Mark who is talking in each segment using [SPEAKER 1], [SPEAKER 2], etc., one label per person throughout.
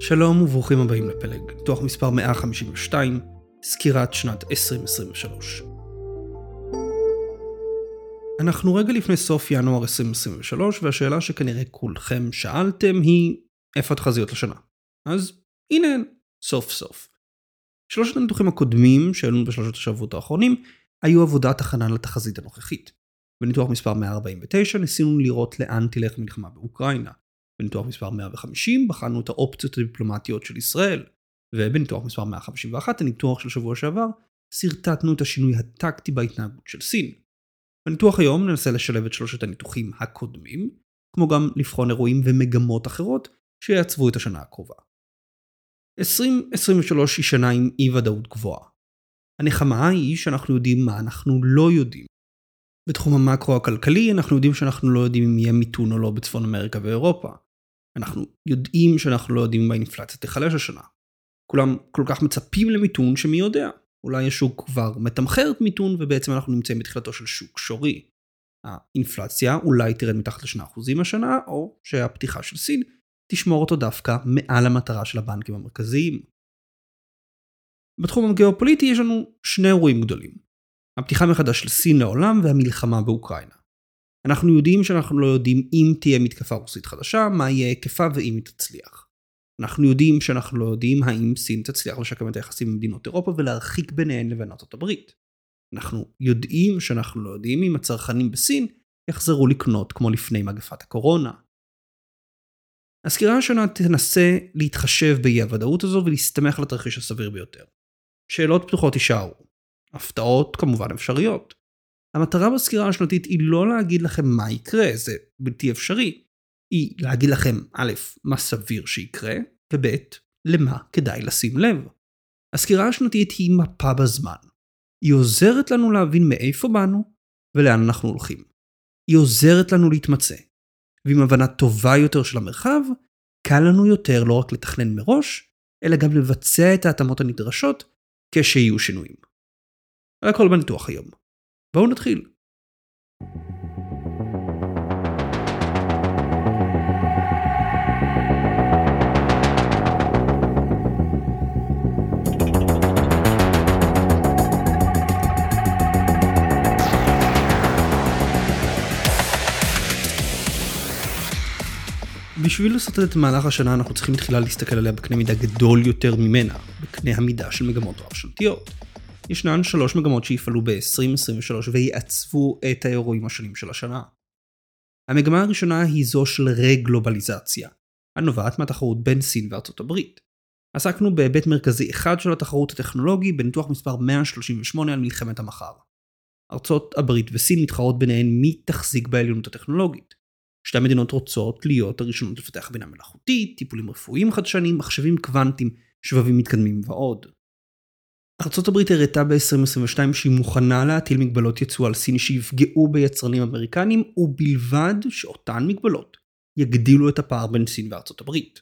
[SPEAKER 1] שלום וברוכים הבאים לפלג, תוך מספר 152, סקירת שנת 2023. אנחנו רגע לפני סוף ינואר 2023, והשאלה שכנראה כולכם שאלתם היא, איפה התחזיות לשנה? אז הנה הן, סוף סוף. שלושת הניתוחים הקודמים שהעלו בשלושת השבועות האחרונים, היו עבודת הכנה לתחזית הנוכחית. בניתוח מספר 149 ניסינו לראות לאן תלך מלחמה באוקראינה. בניתוח מספר 150 בחנו את האופציות הדיפלומטיות של ישראל, ובניתוח מספר 151, הניתוח של שבוע שעבר, שרטטנו את השינוי הטקטי בהתנהגות של סין. בניתוח היום ננסה לשלב את שלושת הניתוחים הקודמים, כמו גם לבחון אירועים ומגמות אחרות שיעצבו את השנה הקרובה. 2023 היא שנה עם אי ודאות גבוהה. הנחמה היא שאנחנו יודעים מה אנחנו לא יודעים. בתחום המקרו הכלכלי אנחנו יודעים שאנחנו לא יודעים אם יהיה מיתון או לא בצפון אמריקה ואירופה. אנחנו יודעים שאנחנו לא יודעים אם האינפלציה תיחלש השנה. כולם כל כך מצפים למיתון שמי יודע. אולי השוק כבר מתמחר את מיתון ובעצם אנחנו נמצאים בתחילתו של שוק שורי. האינפלציה אולי תרד מתחת ל-2% השנה, או שהפתיחה של סין תשמור אותו דווקא מעל המטרה של הבנקים המרכזיים. בתחום הגיאופוליטי יש לנו שני אירועים גדולים. הפתיחה מחדש של סין לעולם והמלחמה באוקראינה. אנחנו יודעים שאנחנו לא יודעים אם תהיה מתקפה רוסית חדשה, מה יהיה היקפה ואם היא תצליח. אנחנו יודעים שאנחנו לא יודעים האם סין תצליח לשקם את היחסים עם מדינות אירופה ולהרחיק ביניהן לבין ארצות הברית. אנחנו יודעים שאנחנו לא יודעים אם הצרכנים בסין יחזרו לקנות כמו לפני מגפת הקורונה. הסקירה השנה תנסה להתחשב באי הוודאות הזו ולהסתמך על התרחיש הסביר ביותר. שאלות פתוחות יישארו. הפתעות כמובן אפשריות. המטרה בסקירה השנתית היא לא להגיד לכם מה יקרה, זה בלתי אפשרי. היא להגיד לכם, א', מה סביר שיקרה, וב', למה כדאי לשים לב. הסקירה השנתית היא מפה בזמן. היא עוזרת לנו להבין מאיפה באנו ולאן אנחנו הולכים. היא עוזרת לנו להתמצא. ועם הבנה טובה יותר של המרחב, קל לנו יותר לא רק לתכנן מראש, אלא גם לבצע את ההתאמות הנדרשות כשיהיו שינויים. על הכל בניתוח היום. בואו נתחיל. בשביל לסרטט את מהלך השנה אנחנו צריכים תחילה להסתכל עליה בקנה מידה גדול יותר ממנה, בקנה המידה של מגמות רב שנתיות. ישנן שלוש מגמות שיפעלו ב-2023 ויעצבו את האירועים השונים של השנה. המגמה הראשונה היא זו של רגלובליזציה, הנובעת מהתחרות בין סין וארצות הברית. עסקנו בהיבט מרכזי אחד של התחרות הטכנולוגי בניתוח מספר 138 על מלחמת המחר. ארצות הברית וסין מתחרות ביניהן מי תחזיק בעליונות הטכנולוגית. שתי המדינות רוצות להיות הראשונות לפתח בינה מלאכותית, טיפולים רפואיים חדשניים, מחשבים קוונטיים, שבבים מתקדמים ועוד. הברית הראתה ב-2022 שהיא מוכנה להטיל מגבלות יצוא על סין שיפגעו ביצרנים אמריקנים, ובלבד שאותן מגבלות יגדילו את הפער בין סין הברית.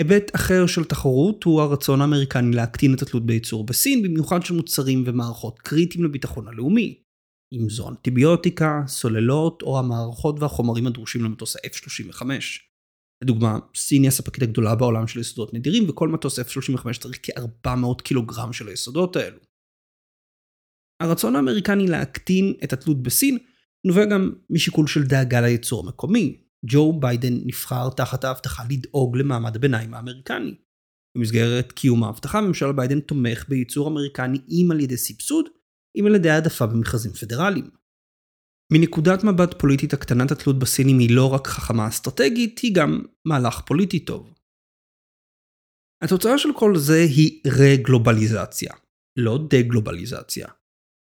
[SPEAKER 1] היבט אחר של תחרות הוא הרצון האמריקני להקטין את התלות בייצור בסין, במיוחד של מוצרים ומערכות קריטיים לביטחון הלאומי, אם זו אנטיביוטיקה, סוללות או המערכות והחומרים הדרושים למטוס ה-F-35. לדוגמה, סין היא הספקית הגדולה בעולם של יסודות נדירים, וכל מטוס F-35 צריך כ-400 קילוגרם של היסודות האלו. הרצון האמריקני להקטין את התלות בסין נובע גם משיקול של דאגה לייצור המקומי. ג'ו ביידן נבחר תחת ההבטחה לדאוג למעמד הביניים האמריקני. במסגרת קיום ההבטחה, ממשל ביידן תומך בייצור אמריקני אם על ידי סבסוד, אם על ידי העדפה במכרזים פדרליים. מנקודת מבט פוליטית הקטנת התלות בסינים היא לא רק חכמה אסטרטגית, היא גם מהלך פוליטי טוב. התוצאה של כל זה היא רגלובליזציה, לא דה-גלובליזציה.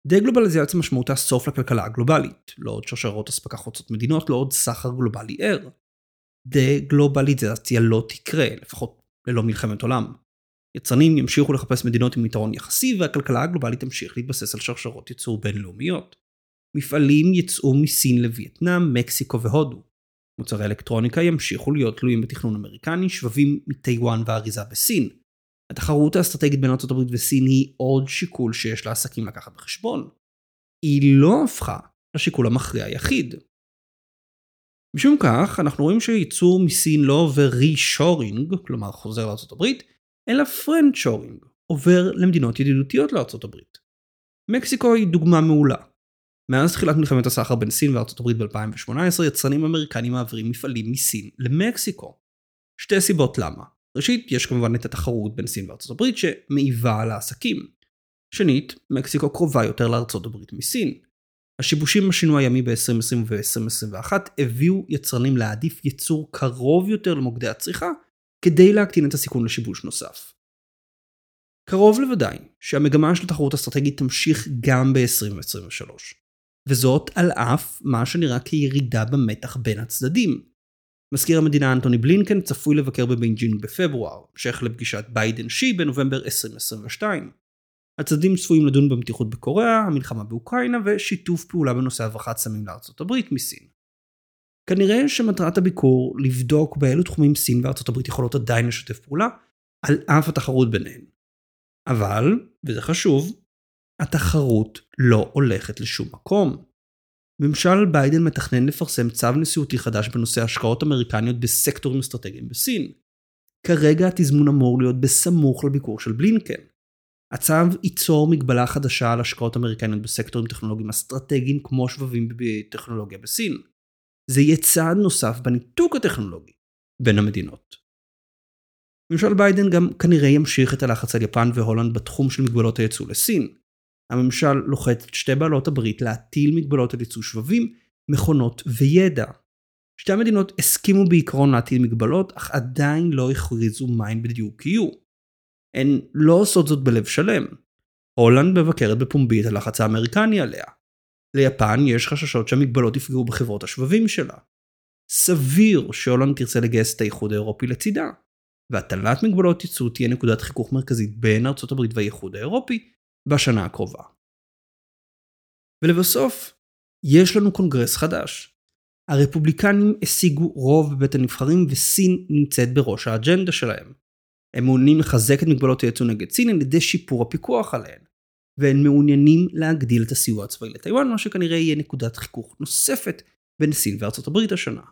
[SPEAKER 1] דה-גלובליזציה משמעותה סוף לכלכלה הגלובלית, לא עוד שרשרות אספקה חוצות מדינות, לא עוד סחר גלובלי ער. דה-גלובליזציה לא תקרה, לפחות ללא מלחמת עולם. יצרנים ימשיכו לחפש מדינות עם יתרון יחסי והכלכלה הגלובלית תמשיך להתבסס על שרשרות ייצור בינלאומיות. מפעלים יצאו מסין לווייטנאם, מקסיקו והודו. מוצרי אלקטרוניקה ימשיכו להיות תלויים בתכנון אמריקני, שבבים מטיוואן ואריזה בסין. התחרות האסטרטגית בין ארה"ב וסין היא עוד שיקול שיש לעסקים לקחת בחשבון. היא לא הפכה לשיקול המכריע היחיד. משום כך, אנחנו רואים שייצור מסין לא עובר רישורינג, כלומר חוזר לארה"ב, אלא friend-shoring, עובר למדינות ידידותיות לארה"ב. מקסיקו היא דוגמה מעולה. מאז תחילת מלחמת הסחר בין סין וארצות הברית ב-2018, יצרנים אמריקנים מעבירים מפעלים מסין למקסיקו. שתי סיבות למה. ראשית, יש כמובן את התחרות בין סין וארצות הברית שמעיבה על העסקים. שנית, מקסיקו קרובה יותר לארצות הברית מסין. השיבושים בשינוע הימי ב-2020 ו-2021 הביאו יצרנים להעדיף ייצור קרוב יותר למוקדי הצריכה, כדי להקטין את הסיכון לשיבוש נוסף. קרוב לוודאי שהמגמה של תחרות אסטרטגית תמשיך גם ב-2023, וזאת על אף מה שנראה כירידה במתח בין הצדדים. מזכיר המדינה אנטוני בלינקן צפוי לבקר בבייג'ינג בפברואר, המשך לפגישת ביידן שי בנובמבר 2022. הצדדים צפויים לדון במתיחות בקוריאה, המלחמה באוקראינה ושיתוף פעולה בנושא הברחת סמים לארצות הברית מסין. כנראה שמטרת הביקור לבדוק באילו תחומים סין וארצות הברית יכולות עדיין לשתף פעולה, על אף התחרות ביניהן. אבל, וזה חשוב, התחרות לא הולכת לשום מקום. ממשל ביידן מתכנן לפרסם צו נשיאותי חדש בנושא השקעות אמריקניות בסקטורים אסטרטגיים בסין. כרגע התזמון אמור להיות בסמוך לביקור של בלינקן. הצו ייצור מגבלה חדשה על השקעות אמריקניות בסקטורים טכנולוגיים אסטרטגיים כמו שבבים בטכנולוגיה בסין. זה יהיה צעד נוסף בניתוק הטכנולוגי בין המדינות. ממשל ביידן גם כנראה ימשיך את הלחץ על יפן והולנד בתחום של מגבלות היצוא לסין. הממשל לוחץ את שתי בעלות הברית להטיל מגבלות על יצוא שבבים, מכונות וידע. שתי המדינות הסכימו בעיקרון להטיל מגבלות, אך עדיין לא הכריזו מהן בדיוק יהיו. הן לא עושות זאת בלב שלם. הולנד מבקרת בפומבי את הלחץ האמריקני עליה. ליפן יש חששות שהמגבלות יפגעו בחברות השבבים שלה. סביר שהולנד תרצה לגייס את האיחוד האירופי לצידה. והטלת מגבלות ייצוא תהיה נקודת חיכוך מרכזית בין ארצות הברית והאיחוד האירופי בשנה הקרובה. ולבסוף, יש לנו קונגרס חדש. הרפובליקנים השיגו רוב בבית הנבחרים וסין נמצאת בראש האג'נדה שלהם. הם מעוניינים לחזק את מגבלות היצוא נגד סין על ידי שיפור הפיקוח עליהן. והם מעוניינים להגדיל את הסיוע הצבאי לטיוואן, מה שכנראה יהיה נקודת חיכוך נוספת בין סין וארצות הברית השנה.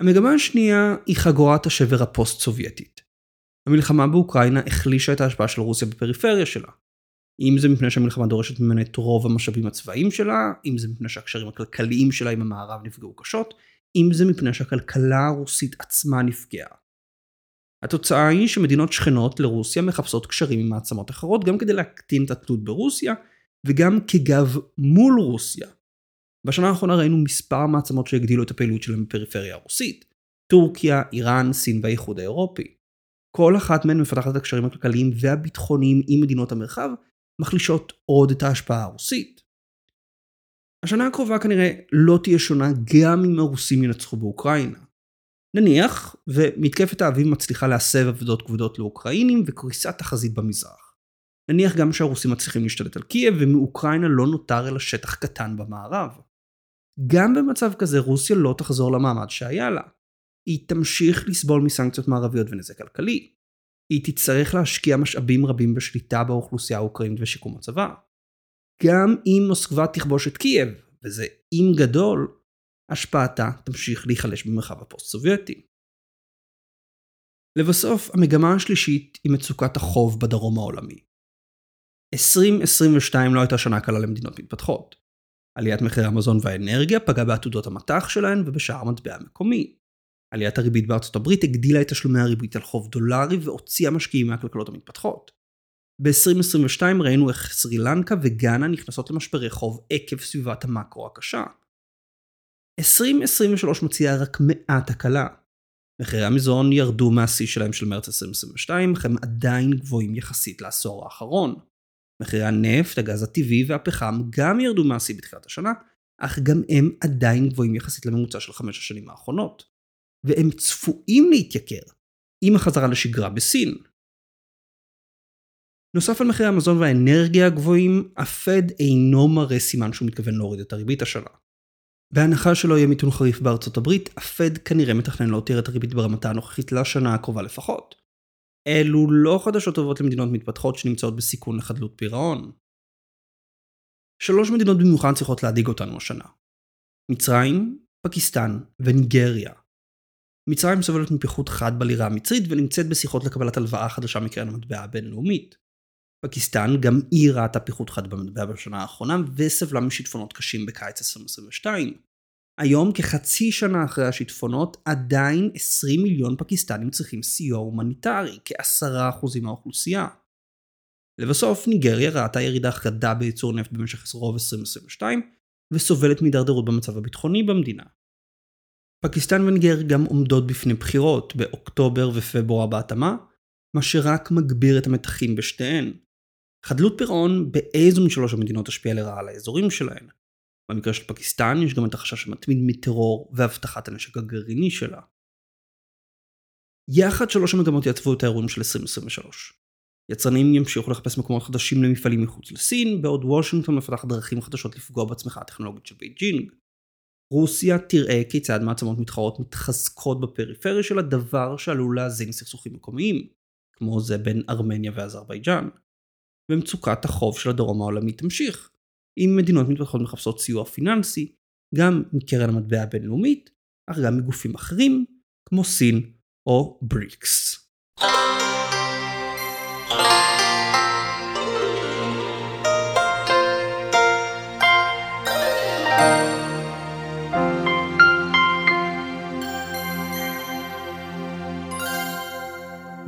[SPEAKER 1] המגמה השנייה היא חגורת השבר הפוסט-סובייטית. המלחמה באוקראינה החלישה את ההשפעה של רוסיה בפריפריה שלה. אם זה מפני שהמלחמה דורשת ממנה את רוב המשאבים הצבאיים שלה, אם זה מפני שהקשרים הכלכליים שלה עם המערב נפגעו קשות, אם זה מפני שהכלכלה הרוסית עצמה נפגעה. התוצאה היא שמדינות שכנות לרוסיה מחפשות קשרים עם מעצמות אחרות גם כדי להקטין את התלות ברוסיה וגם כגב מול רוסיה. בשנה האחרונה ראינו מספר מעצמות שהגדילו את הפעילות שלהם בפריפריה הרוסית. טורקיה, איראן, סין והאיחוד האירופי. כל אחת מהן מפתחת את הקשרים הכלכליים והביטחוניים עם מדינות המרחב, מחלישות עוד את ההשפעה הרוסית. השנה הקרובה כנראה לא תהיה שונה גם אם הרוסים ינצחו באוקראינה. נניח, ומתקפת האביב מצליחה להסב עבודות כבדות לאוקראינים וקריסת החזית במזרח. נניח גם שהרוסים מצליחים להשתלט על קייב ומאוקראינה לא נותר אלא שטח קטן במערב. גם במצב כזה רוסיה לא תחזור למעמד שהיה לה. היא תמשיך לסבול מסנקציות מערביות ונזק כלכלי. היא תצטרך להשקיע משאבים רבים בשליטה באוכלוסייה האוקראינית ושיקום הצבא. גם אם מוסקבה תכבוש את קייב, וזה אם גדול, השפעתה תמשיך להיחלש במרחב הפוסט-סובייטי. לבסוף, המגמה השלישית היא מצוקת החוב בדרום העולמי. 2022 לא הייתה שנה קלה למדינות מתפתחות. עליית מחירי המזון והאנרגיה פגעה בעתודות המט"ח שלהן ובשער המטבע המקומי. עליית הריבית בארצות הברית הגדילה את תשלומי הריבית על חוב דולרי והוציאה משקיעים מהכלכלות המתפתחות. ב-2022 ראינו איך סרי לנקה וגאנה נכנסות למשברי חוב עקב סביבת המאקרו הקשה. 2023 מציעה רק מעט הקלה. מחירי המזון ירדו מהשיא שלהם של מרץ 2022, אך הם עדיין גבוהים יחסית לעשור האחרון. מחירי הנפט, הגז הטבעי והפחם גם ירדו מהשיא בתחילת השנה, אך גם הם עדיין גבוהים יחסית לממוצע של חמש השנים האחרונות. והם צפויים להתייקר עם החזרה לשגרה בסין. נוסף על מחירי המזון והאנרגיה הגבוהים, הפד אינו מראה סימן שהוא מתכוון להוריד את הריבית השנה. בהנחה שלא יהיה מיתון חריף בארצות הברית, הפד כנראה מתכנן להותיר את הריבית ברמתה הנוכחית לשנה הקרובה לפחות. אלו לא חדשות טובות למדינות מתפתחות שנמצאות בסיכון לחדלות פירעון. שלוש מדינות במיוחד צריכות להדאיג אותנו השנה. מצרים, פקיסטן וניגריה. מצרים סובלת מפיחות חד בלירה המצרית ונמצאת בשיחות לקבלת הלוואה חדשה מקרן המטבע הבינלאומית. פקיסטן גם היא ראתה פיחות חד במטבע בשנה האחרונה וסבלה משיטפונות קשים בקיץ 2022. היום כחצי שנה אחרי השיטפונות עדיין 20 מיליון פקיסטנים צריכים סיוע הומניטרי, כ-10% מהאוכלוסייה. לבסוף ניגריה ראתה ירידה חדה בייצור נפט במשך רוב 2022 וסובלת מהידרדרות במצב הביטחוני במדינה. פקיסטן וניגר גם עומדות בפני בחירות באוקטובר ופברואר בהתאמה, מה שרק מגביר את המתחים בשתיהן. חדלות פירעון באיזו משלוש המדינות תשפיע לרעה על האזורים שלהן. במקרה של פקיסטן יש גם את החשש המתמיד מטרור והבטחת הנשק הגרעיני שלה. יחד שלוש המגמות יעצבו את האירועים של 2023. יצרנים ימשיכו לחפש מקומות חדשים למפעלים מחוץ לסין, בעוד וושינגטון מפתחת דרכים חדשות לפגוע בצמיחה הטכנולוגית של בייג'ינג. רוסיה תראה כיצד מעצמות מתחרות מתחזקות בפריפריה שלה, דבר שעלול להזין סכסוכים מקומיים, כמו זה בין ארמניה ואזרבייג'אן. ומצוקת החוב של הדרום העולמי תמשיך, אם מדינות מתפתחות מחפשות סיוע פיננסי, גם מקרן המטבע הבינלאומית, אך גם מגופים אחרים, כמו סין או בריקס.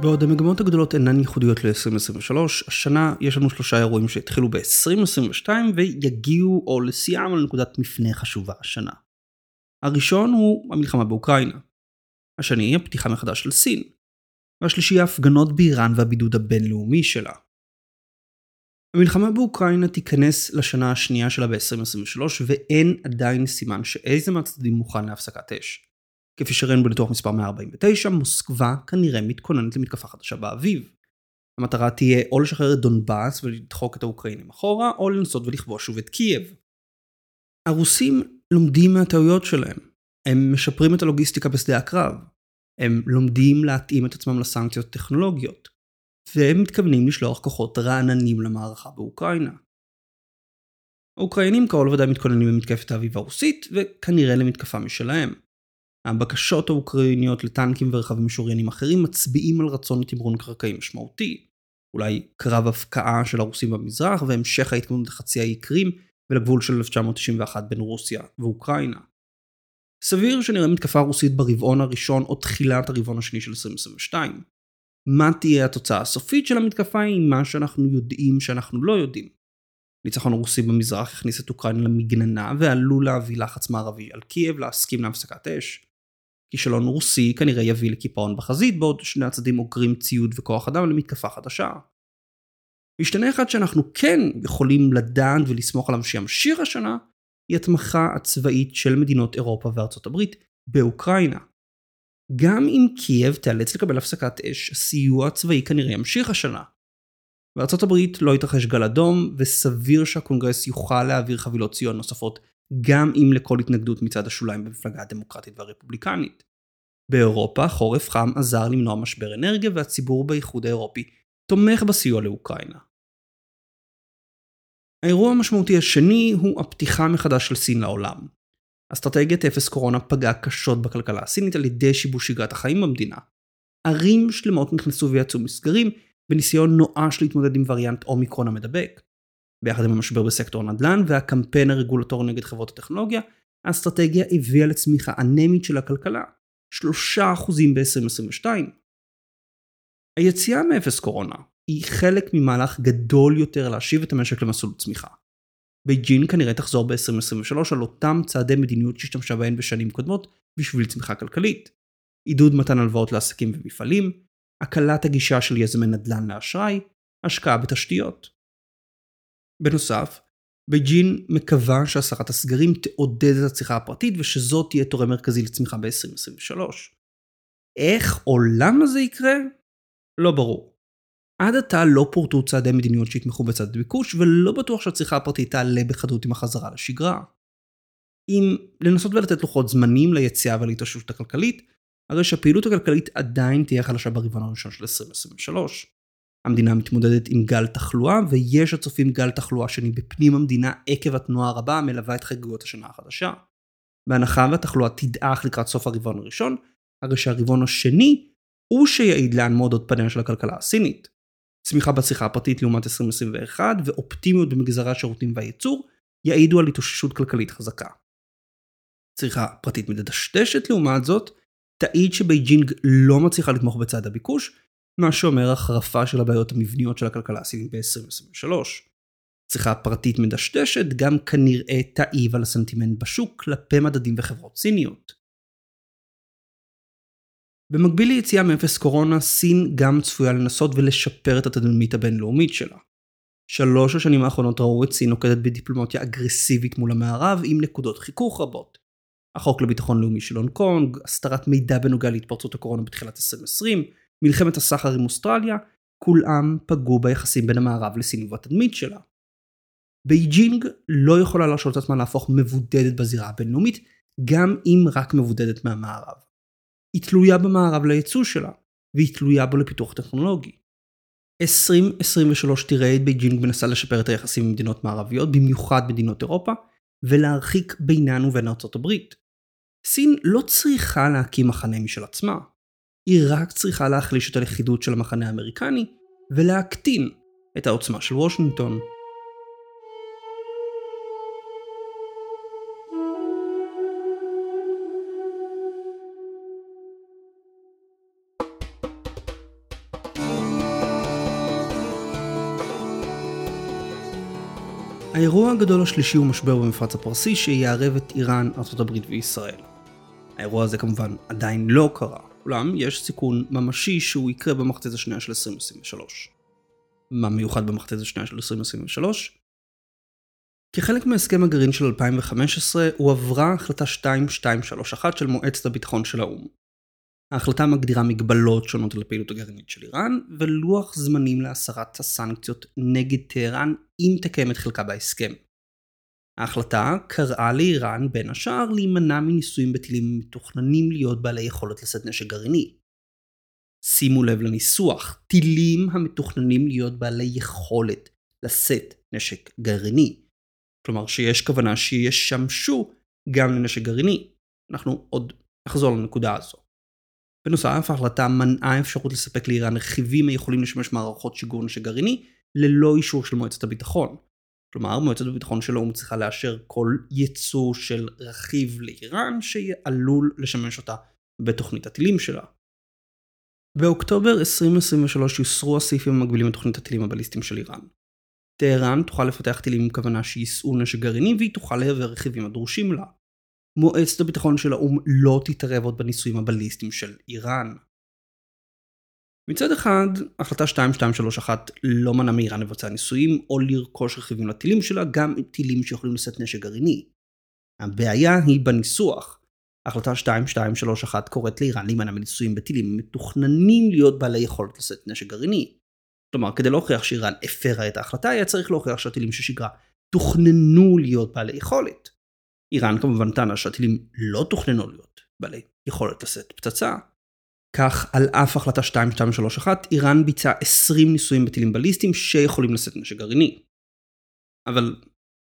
[SPEAKER 1] בעוד המגמות הגדולות אינן ייחודיות ל-2023, השנה יש לנו שלושה אירועים שהתחילו ב-2022 ויגיעו או לשיאם על נקודת מפנה חשובה השנה. הראשון הוא המלחמה באוקראינה. השני הפתיחה מחדש של סין. והשלישי ההפגנות באיראן והבידוד הבינלאומי שלה. המלחמה באוקראינה תיכנס לשנה השנייה שלה ב-2023 ואין עדיין סימן שאיזה מהצדדים מוכן להפסקת אש. כפי שראינו בניתוח מספר 149, מוסקבה כנראה מתכוננת למתקפה חדשה באביב. המטרה תהיה או לשחרר את דונבאס ולדחוק את האוקראינים אחורה, או לנסות ולכבוש שוב את קייב. הרוסים לומדים מהטעויות שלהם. הם משפרים את הלוגיסטיקה בשדה הקרב. הם לומדים להתאים את עצמם לסנקציות טכנולוגיות. והם מתכוונים לשלוח כוחות רעננים למערכה באוקראינה. האוקראינים קרוב לוודאי מתכוננים למתקפת האביב הרוסית, וכנראה למתקפה משלהם. הבקשות האוקראיניות לטנקים ורכבים משוריינים אחרים מצביעים על רצון לתמרון קרקעי משמעותי. אולי קרב הפקעה של הרוסים במזרח והמשך ההתקדמות לחצי האי קרים ולגבול של 1991 בין רוסיה ואוקראינה. סביר שנראה מתקפה רוסית ברבעון הראשון או תחילת הרבעון השני של 2022. מה תהיה התוצאה הסופית של המתקפה היא מה שאנחנו יודעים שאנחנו לא יודעים. ניצחון רוסי במזרח הכניס את אוקראינה למגננה ועלול להביא לחץ מערבי על קייב להסכים להפסקת אש. כישלון רוסי כנראה יביא לקיפאון בחזית, בעוד שני הצדדים אוגרים ציוד וכוח אדם למתקפה חדשה. משתנה אחד שאנחנו כן יכולים לדעת ולסמוך עליו שימשיך השנה, היא התמיכה הצבאית של מדינות אירופה וארצות הברית באוקראינה. גם אם קייב תיאלץ לקבל הפסקת אש, הסיוע הצבאי כנראה ימשיך השנה. בארצות הברית לא יתרחש גל אדום, וסביר שהקונגרס יוכל להעביר חבילות סיוע נוספות גם אם לכל התנגדות מצד השוליים במפלגה הדמוקרטית והרפובליקנית. באירופה חורף חם עזר למנוע משבר אנרגיה והציבור באיחוד האירופי תומך בסיוע לאוקראינה. האירוע המשמעותי השני הוא הפתיחה מחדש של סין לעולם. אסטרטגיית אפס קורונה פגעה קשות בכלכלה הסינית על ידי שיבוש שגרת החיים במדינה. ערים שלמות נכנסו ויצאו מסגרים בניסיון נואש להתמודד עם וריאנט אומיקרון המדבק. ביחד עם המשבר בסקטור הנדל"ן והקמפיין הרגולטורי נגד חברות הטכנולוגיה, האסטרטגיה הביאה לצמיחה אנמית של הכלכלה, 3% ב-2022. היציאה מאפס קורונה היא חלק ממהלך גדול יותר להשיב את המשק למסלול צמיחה. בייג'ינג כנראה תחזור ב-2023 על אותם צעדי מדיניות שהשתמשה בהן בשנים קודמות בשביל צמיחה כלכלית. עידוד מתן הלוואות לעסקים ומפעלים, הקלת הגישה של יזמי נדל"ן לאשראי, השקעה בתשתיות. בנוסף, בייג'ין מקווה שהסרת הסגרים תעודד את הצריכה הפרטית ושזאת תהיה תורם מרכזי לצמיחה ב-2023. איך או למה זה יקרה? לא ברור. עד עתה לא פורטו צעדי מדיניות שיתמכו בצד ביקוש ולא בטוח שהצריכה הפרטית תעלה בחדות עם החזרה לשגרה. אם לנסות ולתת לוחות זמנים ליציאה ולהתאוששות הכלכלית, הרי שהפעילות הכלכלית עדיין תהיה חלשה ברבעון הראשון של 2023. המדינה מתמודדת עם גל תחלואה, ויש הצופים גל תחלואה שני בפנים המדינה עקב התנועה הרבה המלווה את חגיגות השנה החדשה. בהנחה והתחלואה תדעך לקראת סוף הרבעון הראשון, הרי שהרבעון השני הוא שיעיד לאן מועדות פניה של הכלכלה הסינית. צמיחה בצריכה הפרטית לעומת 2021 ואופטימיות במגזרי השירותים והייצור יעידו על התאוששות כלכלית חזקה. צריכה פרטית מדשדשת לעומת זאת, תעיד שבייג'ינג לא מצליחה לתמוך בצד הביקוש, מה שאומר החרפה של הבעיות המבניות של הכלכלה הסינית ב-2023. צריכה פרטית מדשדשת גם כנראה תעיב על הסנטימנט בשוק כלפי מדדים וחברות סיניות. במקביל ליציאה מאפס קורונה, סין גם צפויה לנסות ולשפר את התדמית הבינלאומית שלה. שלוש השנים האחרונות ראו את סין נוקטת בדיפלומטיה אגרסיבית מול המערב עם נקודות חיכוך רבות. החוק לביטחון לאומי של הונג קונג, הסתרת מידע בנוגע להתפרצות הקורונה בתחילת 2020, מלחמת הסחר עם אוסטרליה, כולם פגעו ביחסים בין המערב לסין ובתדמית שלה. בייג'ינג לא יכולה להרשות את עצמה להפוך מבודדת בזירה הבינלאומית, גם אם רק מבודדת מהמערב. היא תלויה במערב לייצוא שלה, והיא תלויה בו לפיתוח טכנולוגי. 2023 תראה את בייג'ינג מנסה לשפר את היחסים עם מדינות מערביות, במיוחד מדינות אירופה, ולהרחיק בינן ובין ארצות הברית. סין לא צריכה להקים מחנה משל עצמה, היא רק צריכה להחליש את הלכידות של המחנה האמריקני ולהקטין את העוצמה של וושינגטון. האירוע הגדול השלישי הוא משבר במפרץ הפרסי שיערב את איראן, ארה"ב וישראל. האירוע הזה כמובן עדיין לא קרה, אולם יש סיכון ממשי שהוא יקרה במחצית השנייה של 2023. מה מיוחד במחצית השנייה של 2023? כחלק מהסכם הגרעין של 2015 הועברה החלטה 2231 של מועצת הביטחון של האו"ם. ההחלטה מגדירה מגבלות שונות על הפעילות הגרעינית של איראן, ולוח זמנים להסרת הסנקציות נגד טהרן אם תקיים את חלקה בהסכם. ההחלטה קראה לאיראן בין השאר להימנע מניסויים בטילים מתוכננים להיות בעלי יכולת לשאת נשק גרעיני. שימו לב לניסוח, טילים המתוכננים להיות בעלי יכולת לשאת נשק גרעיני. כלומר שיש כוונה שישמשו גם לנשק גרעיני. אנחנו עוד נחזור לנקודה הזו. בנוסף, ההחלטה מנעה אפשרות לספק לאיראן רכיבים היכולים לשמש מערכות שיגור נשק גרעיני ללא אישור של מועצת הביטחון. כלומר, מועצת הביטחון של האו"ם צריכה לאשר כל ייצוא של רכיב לאיראן שעלול לשמש אותה בתוכנית הטילים שלה. באוקטובר 2023 יוסרו הסעיפים המגבילים את תוכנית הטילים הבליסטיים של איראן. טהרן תוכל לפתח טילים עם כוונה שיישאו נשק גרעיני והיא תוכל להעביר רכיבים הדרושים לה. מועצת הביטחון של האו"ם לא תתערב עוד בניסויים הבליסטיים של איראן. מצד אחד, החלטה 2231 לא מנע מאיראן לבצע ניסויים או לרכוש רכיבים לטילים שלה, גם טילים שיכולים לשאת נשק גרעיני. הבעיה היא בניסוח. החלטה 2231 קוראת לאיראן להימנע מניסויים בטילים מתוכננים להיות בעלי יכולת לשאת נשק גרעיני. כלומר, כדי להוכיח שאיראן הפרה את ההחלטה, היה צריך להוכיח שהטילים ששיגרה תוכננו להיות בעלי יכולת. איראן כמובן טענה שהטילים לא תוכננו להיות בעלי יכולת לשאת פצצה. כך, על אף החלטה 2231, איראן ביצעה 20 ניסויים בטילים בליסטיים שיכולים לשאת נשק גרעיני. אבל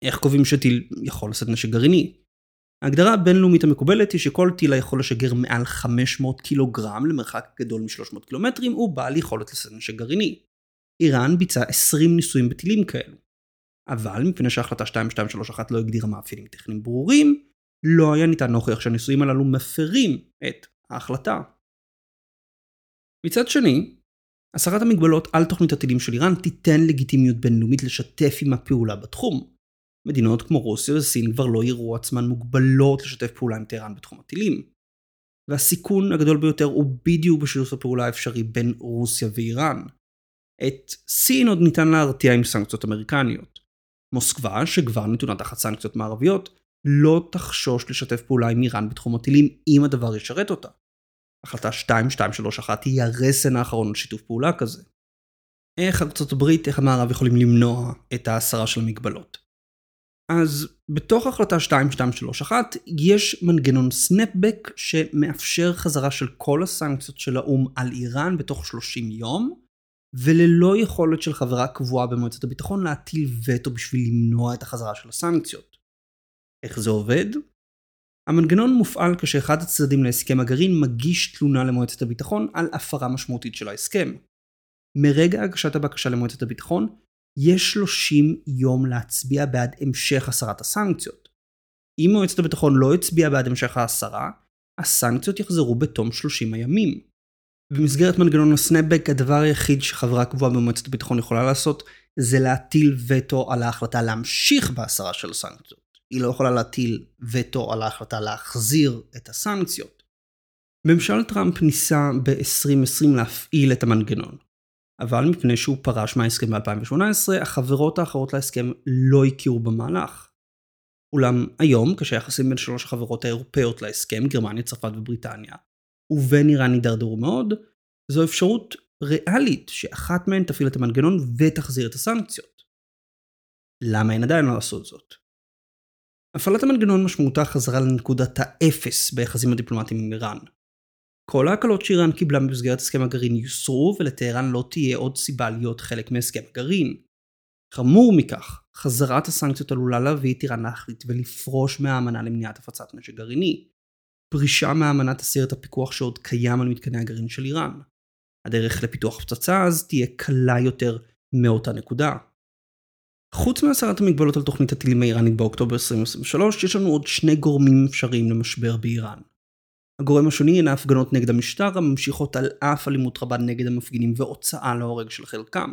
[SPEAKER 1] איך קובעים שטיל יכול לשאת נשק גרעיני? ההגדרה הבינלאומית המקובלת היא שכל טיל היכול לשגר מעל 500 קילוגרם למרחק גדול מ-300 קילומטרים הוא בעל יכולת לשאת נשק גרעיני. איראן ביצעה 20 ניסויים בטילים כאלו. אבל מפני שהחלטה 2231 לא הגדירה מאפיינים טכניים ברורים, לא היה ניתן להוכיח שהניסויים הללו מפרים את ההחלטה. מצד שני, הסרת המגבלות על תוכנית הטילים של איראן תיתן לגיטימיות בינלאומית לשתף עם הפעולה בתחום. מדינות כמו רוסיה וסין כבר לא יראו עצמן מוגבלות לשתף פעולה עם טהרן בתחום הטילים. והסיכון הגדול ביותר הוא בדיוק בשיתוף הפעולה האפשרי בין רוסיה ואיראן. את סין עוד ניתן להרתיע עם סנקציות אמריקניות. מוסקבה, שכבר נתונה תחת סנקציות מערביות, לא תחשוש לשתף פעולה עם איראן בתחום הטילים אם הדבר ישרת אותה. החלטה 2231 היא הרסן האחרון על שיתוף פעולה כזה. איך ארצות הברית, איך המערב יכולים למנוע את ההסרה של המגבלות? אז בתוך החלטה 2231 יש מנגנון סנפבק שמאפשר חזרה של כל הסנקציות של האו"ם על איראן בתוך 30 יום, וללא יכולת של חברה קבועה במועצת הביטחון להטיל וטו בשביל למנוע את החזרה של הסנקציות. איך זה עובד? המנגנון מופעל כשאחד הצדדים להסכם הגרעין מגיש תלונה למועצת הביטחון על הפרה משמעותית של ההסכם. מרגע הגשת הבקשה למועצת הביטחון, יש 30 יום להצביע בעד המשך הסרת הסנקציות. אם מועצת הביטחון לא הצביעה בעד המשך ההסרה, הסנקציות יחזרו בתום 30 הימים. במסגרת מנגנון הסנאפבק הדבר היחיד שחברה קבועה במועצת הביטחון יכולה לעשות זה להטיל וטו על ההחלטה להמשיך בהסרה של הסנקציות. היא לא יכולה להטיל וטו על ההחלטה להחזיר את הסנקציות. ממשל טראמפ ניסה ב-2020 להפעיל את המנגנון, אבל מפני שהוא פרש מההסכם ב-2018, החברות האחרות להסכם לא הכירו במהלך. אולם היום, כשהיחסים בין שלוש החברות האירופאיות להסכם, גרמניה, צרפת ובריטניה, ובין איראן הידרדרו מאוד, זו אפשרות ריאלית שאחת מהן תפעיל את המנגנון ותחזיר את הסנקציות. למה הן עדיין לא עשו זאת? הפעלת המנגנון משמעותה חזרה לנקודת האפס ביחסים הדיפלומטיים עם איראן. כל ההקלות שאיראן קיבלה במסגרת הסכם הגרעין יוסרו ולטהרן לא תהיה עוד סיבה להיות חלק מהסכם הגרעין. חמור מכך, חזרת הסנקציות עלולה להביא את איראן להחליט ולפרוש מהאמנה למניעת הפצת נשק גרעיני. פרישה מהאמנה תסיר את הפיקוח שעוד קיים על מתקני הגרעין של איראן. הדרך לפיתוח פצצה אז תהיה קלה יותר מאותה נקודה. חוץ מהסרת המגבלות על תוכנית הטילים האיראנית באוקטובר 2023, יש לנו עוד שני גורמים אפשריים למשבר באיראן. הגורם השני הן ההפגנות נגד המשטר הממשיכות על אף אלימות רבה נגד המפגינים והוצאה להורג של חלקם.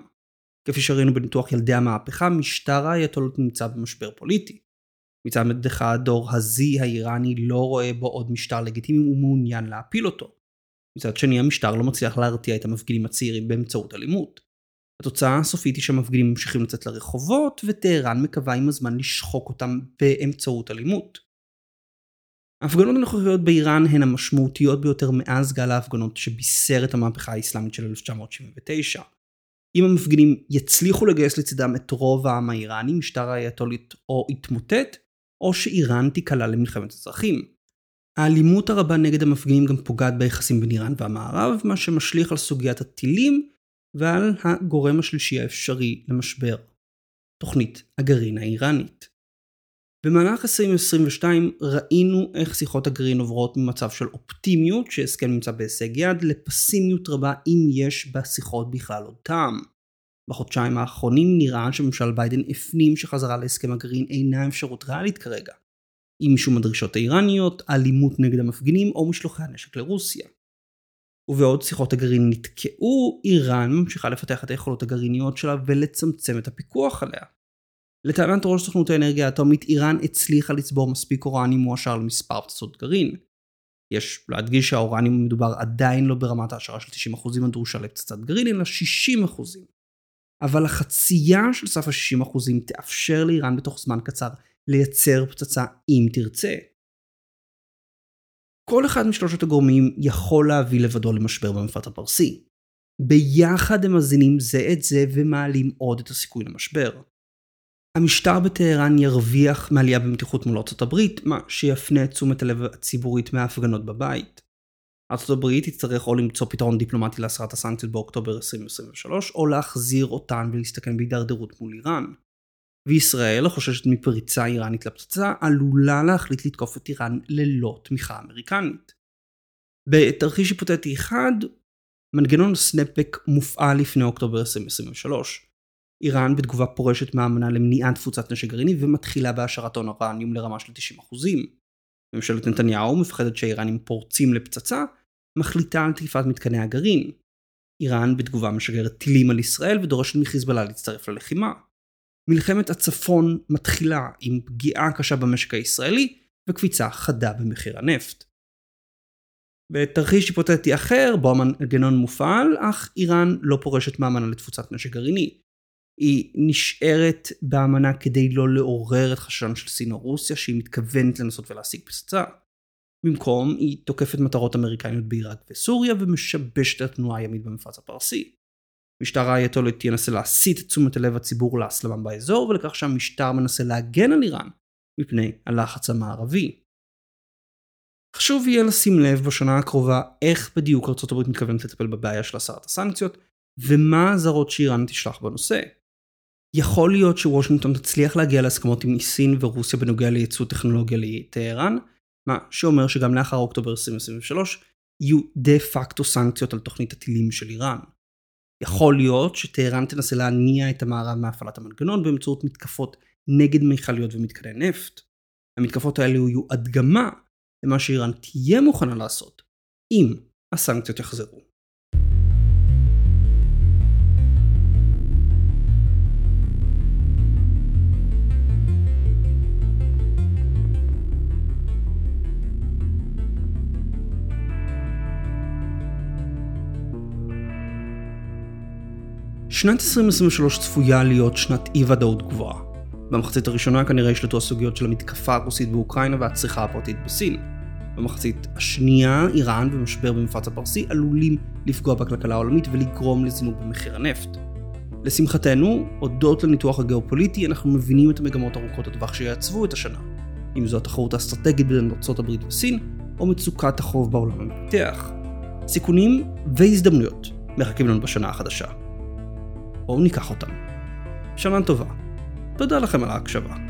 [SPEAKER 1] כפי שראינו בניתוח ילדי המהפכה, משטר האייתולות נמצא במשבר פוליטי. מצד אחד דור הזי האיראני לא רואה בו עוד משטר לגיטימי ומעוניין להפיל אותו. מצד שני המשטר לא מצליח להרתיע את המפגינים הצעירים באמצעות אלימות. התוצאה הסופית היא שהמפגינים ממשיכים לצאת לרחובות וטהרן מקווה עם הזמן לשחוק אותם באמצעות אלימות. ההפגנות הנוכחיות באיראן הן המשמעותיות ביותר מאז גל ההפגנות שבישר את המהפכה האסלאמית של 1979. אם המפגינים יצליחו לגייס לצדם את רוב העם האיראני, משטר האייתולית או יתמוטט, או שאיראן תיקלע למלחמת אזרחים. האלימות הרבה נגד המפגינים גם פוגעת ביחסים בין איראן והמערב, מה שמשליך על סוגיית הטילים ועל הגורם השלישי האפשרי למשבר, תוכנית הגרעין האיראנית. במהלך 2022 ראינו איך שיחות הגרעין עוברות ממצב של אופטימיות שהסכם נמצא בהישג יד לפסימיות רבה אם יש בשיחות בכלל עוד טעם. בחודשיים האחרונים נראה שממשל ביידן הפנים שחזרה להסכם הגרעין אינה אפשרות ריאלית כרגע. עם משום הדרישות האיראניות, אלימות נגד המפגינים או משלוחי הנשק לרוסיה. ובעוד שיחות הגרעין נתקעו, איראן ממשיכה לפתח את היכולות הגרעיניות שלה ולצמצם את הפיקוח עליה. לטענת ראש סוכנות האנרגיה האטומית, איראן הצליחה לצבור מספיק אורני מועשר למספר פצצות גרעין. יש להדגיש שהאורניום המדובר עדיין לא ברמת ההשערה של 90% הדרושה לפצצת גרעין, אלא 60%. אבל החצייה של סף ה-60% תאפשר לאיראן בתוך זמן קצר לייצר פצצה אם תרצה. כל אחד משלושת הגורמים יכול להביא לבדו למשבר במפרט הפרסי. ביחד הם מזינים זה את זה ומעלים עוד את הסיכוי למשבר. המשטר בטהרן ירוויח מעלייה במתיחות מול ארצות הברית, מה שיפנה את תשומת הלב הציבורית מההפגנות בבית. ארצות הברית תצטרך או למצוא פתרון דיפלומטי להסרת הסנקציות באוקטובר 2023, או להחזיר אותן ולהסתכן בהידרדרות מול איראן. וישראל, החוששת מפריצה איראנית לפצצה, עלולה להחליט לתקוף את איראן ללא תמיכה אמריקנית. בתרחיש היפותטי אחד, מנגנון סנאפבק מופעל לפני אוקטובר 2023. איראן בתגובה פורשת מהאמנה למניעת תפוצת נשק גרעיני ומתחילה בהשארת הון אורניום לרמה של 90%. ממשלת נתניהו מפחדת שהאיראנים פורצים לפצצה, מחליטה על תקיפת מתקני הגרעין. איראן בתגובה משגרת טילים על ישראל ודורשת מחיזבאללה להצטרף ללחימה. מלחמת הצפון מתחילה עם פגיעה קשה במשק הישראלי וקפיצה חדה במחיר הנפט. בתרחיש היפותטי אחר, בו המנגנון מופעל, אך איראן לא פורשת מאמנה לתפוצת נשק גרעיני. היא נשארת באמנה כדי לא לעורר את חששן של סין או רוסיה שהיא מתכוונת לנסות ולהשיג פצצה. במקום היא תוקפת מטרות אמריקניות בעיראק וסוריה ומשבשת את התנועה הימית במפרץ הפרסי. משטר האייתולית ינסה להסיט את תשומת הלב הציבור להסלמה באזור ולכך שהמשטר מנסה להגן על איראן מפני הלחץ המערבי. חשוב יהיה לשים לב בשנה הקרובה איך בדיוק ארה"ב מתכוונת לטפל בבעיה של הסרת הסנקציות ומה האזהרות שאיראן תשלח בנושא. יכול להיות שוושינגטון תצליח להגיע להסכמות עם סין ורוסיה בנוגע לייצוא טכנולוגיה לטהרן, מה שאומר שגם לאחר אוקטובר 2023 יהיו דה פקטו סנקציות על תוכנית הטילים של איראן. יכול להיות שטהרן תנסה להניע את המערב מהפעלת המנגנון באמצעות מתקפות נגד מכליות ומתקני נפט. המתקפות האלו יהיו הדגמה למה שאיראן תהיה מוכנה לעשות, אם הסנקציות יחזרו. שנת 2023 צפויה להיות שנת אי ודאות גבוהה. במחצית הראשונה כנראה ישלטו הסוגיות של המתקפה הרוסית באוקראינה והצריכה הפרטית בסין. במחצית השנייה, איראן ומשבר במפרץ הפרסי עלולים לפגוע בכלכלה העולמית ולגרום לזינוק במחיר הנפט. לשמחתנו, הודות לניתוח הגיאופוליטי, אנחנו מבינים את המגמות ארוכות הטווח שיעצבו את השנה. אם זו התחרות האסטרטגית בין ארה"ב וסין, או מצוקת החוב בעולם המתפתח. סיכונים והזדמנויות מחכים לנו בשנה החדשה. בואו ניקח אותם. שנה טובה. תודה לכם על ההקשבה.